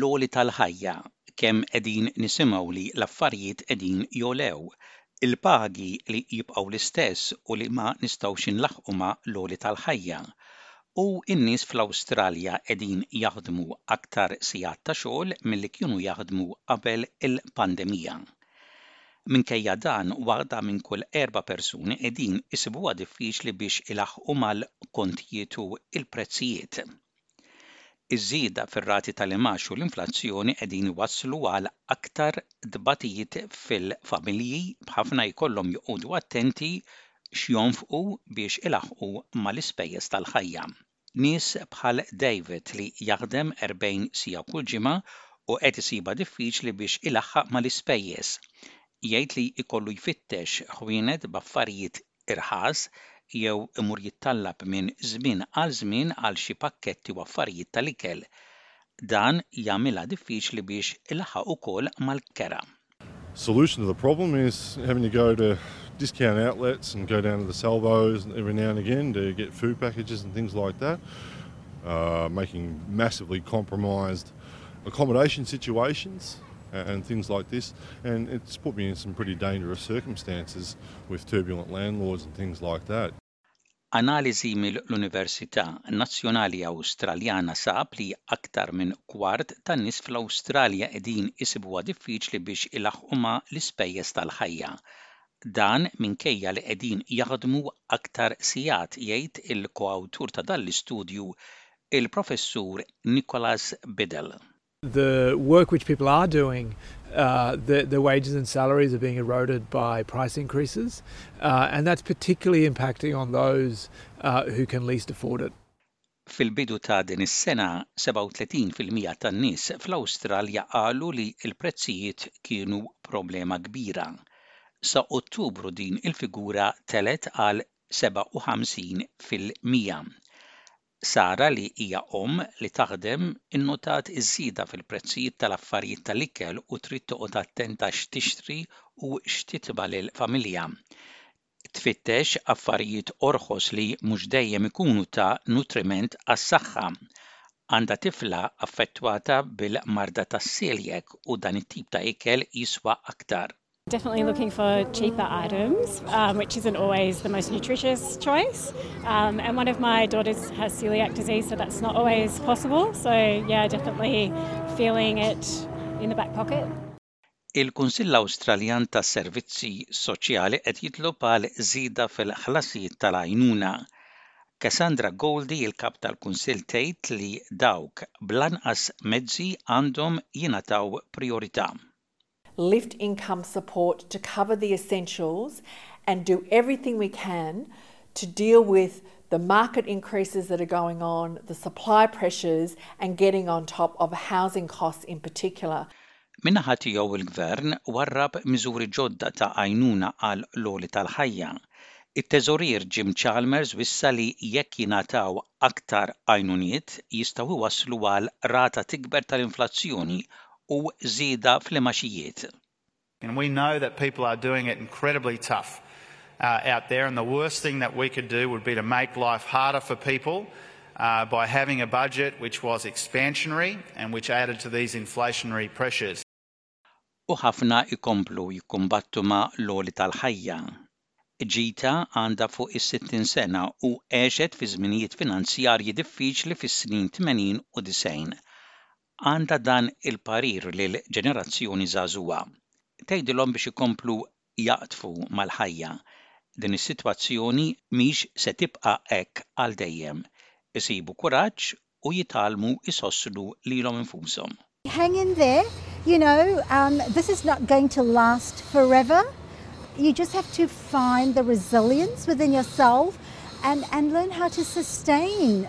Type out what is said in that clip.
l-għoli tal-ħajja, kemm qegħdin nisimgħu li l-affarijiet qegħdin jogħlew, il-pagi li jibqgħu l-istess u li ma nistgħux inlaħħqu ma' l-għoli tal-ħajja. U n-nies fl-Awstralja qegħdin jaħdmu aktar sigħat ta' xogħol milli kienu jaħdmu qabel il-pandemija. Minkejja dan, waħda minn kull erba' persuni qegħdin isibuha diffiċli biex ilaħħqu mal-kontijiet u l-prezzijiet. Iż-żieda fir-rati tal-imgħax u l-inflazzjoni qegħdin iwasslu għal aktar tbatijiet fil-familji b'ħafna jkollhom joqogħdu attenti x'jonfqu biex ilaħħqu mal-ispejjeż tal-ħajja. Nies bħal David li jaħdem 40 siegħa kull ġimgħa u qed isibha diffiċli biex ilaħħaq mal-ispejjeż. Jgħid li jkollu jfittex ħwienet b'affarijiet irħas jew imur jittallab minn żmien għal żmien għal xi pakketti u affarijiet tal-ikel. Dan jagħmilha diffiċli biex ilaħħaq ukoll mal-kera. Solution to the problem is having to go to discount outlets and go down to the Salvos every now and again to get food packages and things like that. Making massively compromised accommodation situations and things like this and it's put me in some pretty dangerous circumstances with turbulent landlords and things like that. Analiżi mill-Università Nazzjonali Awstraljana sab li aktar minn kwart tan-nies fl-Awstralja qegħdin isibuha diffiċli biex ilaħħqu ma' l-ispejjeż tal-ħajja. Dan minkejja li qegħdin jaħdmu aktar sigħat, jgħid il-ko-awtur ta' dan l-istudju il-Professur Nicholas Biddle. The work which people are doing, their wages and salaries are being eroded by price increases and that's particularly impacting on those who can least afford it. Fil-bidu ta' din is-sena, 37 fil-mija tan-nies fl-Awstralja qalu li l-prezzijiet kienu problema kbira. Sa Ottubru din il-figura telgħet għal 57 fil-mija. Sara li hija omm li taħdem innutat iż-żieda fil-prezzijiet tal-affarijiet tal-ikel u trid toqgħod attenta x'tixtri u x'titba' lill-familja. Tfittex affarijiet orħos li mhux dejjem ikunu ta' nutriment għas-saħħa. Għandha tifla affettwata bil-marda tas-celiac u dan it-tip ta' ikel jiswa aktar. Definitely looking for cheaper items, um, which isn't always the most nutritious choice. Um, and one of my daughters has celiac disease, so that's not always possible. So, yeah, definitely feeling it in the back pocket. Il-Kunsill Awstraljan tas-Servizzi Soċjali qed jitlob għal żieda fil-ħlasijiet tal-għajnuna. Cassandra Goldie, il-kap tal-Kunsill tgħid li dawk bl-anqas mezzi għandhom jingħataw prijorità. lift income support to cover the essentials and do everything we can to deal with the market increases that are going on, the supply pressures and getting on top of housing costs in particular. Min-naħa tiegħu il-Gvern warrab miżuri ġodda ta' għajnuna għal l-għoli tal-ħajja. It-Teżorier Jim Chalmers wissa li jekk jingħataw aktar għajnuniet jistgħu jwasslu għal rata tikber tal-inflazzjoni u żieda fl-imgħaxijiet. And we know that people are doing it incredibly tough out there and the worst thing that we could do would be to make life harder for people by having a budget which was expansionary and which added to these inflationary pressures. U ħafna jkomplu jikkumbattu ma' l-għoli tal-ħajja. Gita għandha fuq is-sittin sena u għexet fi żminijiet finanzjarji diffiċli fis-snin tmenin u disgħin. Għandha dan il-parir lill-ġenerazzjoni żagħżugħa. Tgħidilhom biex ikomplu jaqdfu mal-ħajja. Din is-sitwazzjoni mhix se tibqa' hekk għal dejjem. Isibu kuraġġ u jitgħallmu jsostnu lilhom infushom. Hang in there, you know, this is not going to last forever, you just have to find the resilience within yourself and learn how to sustain.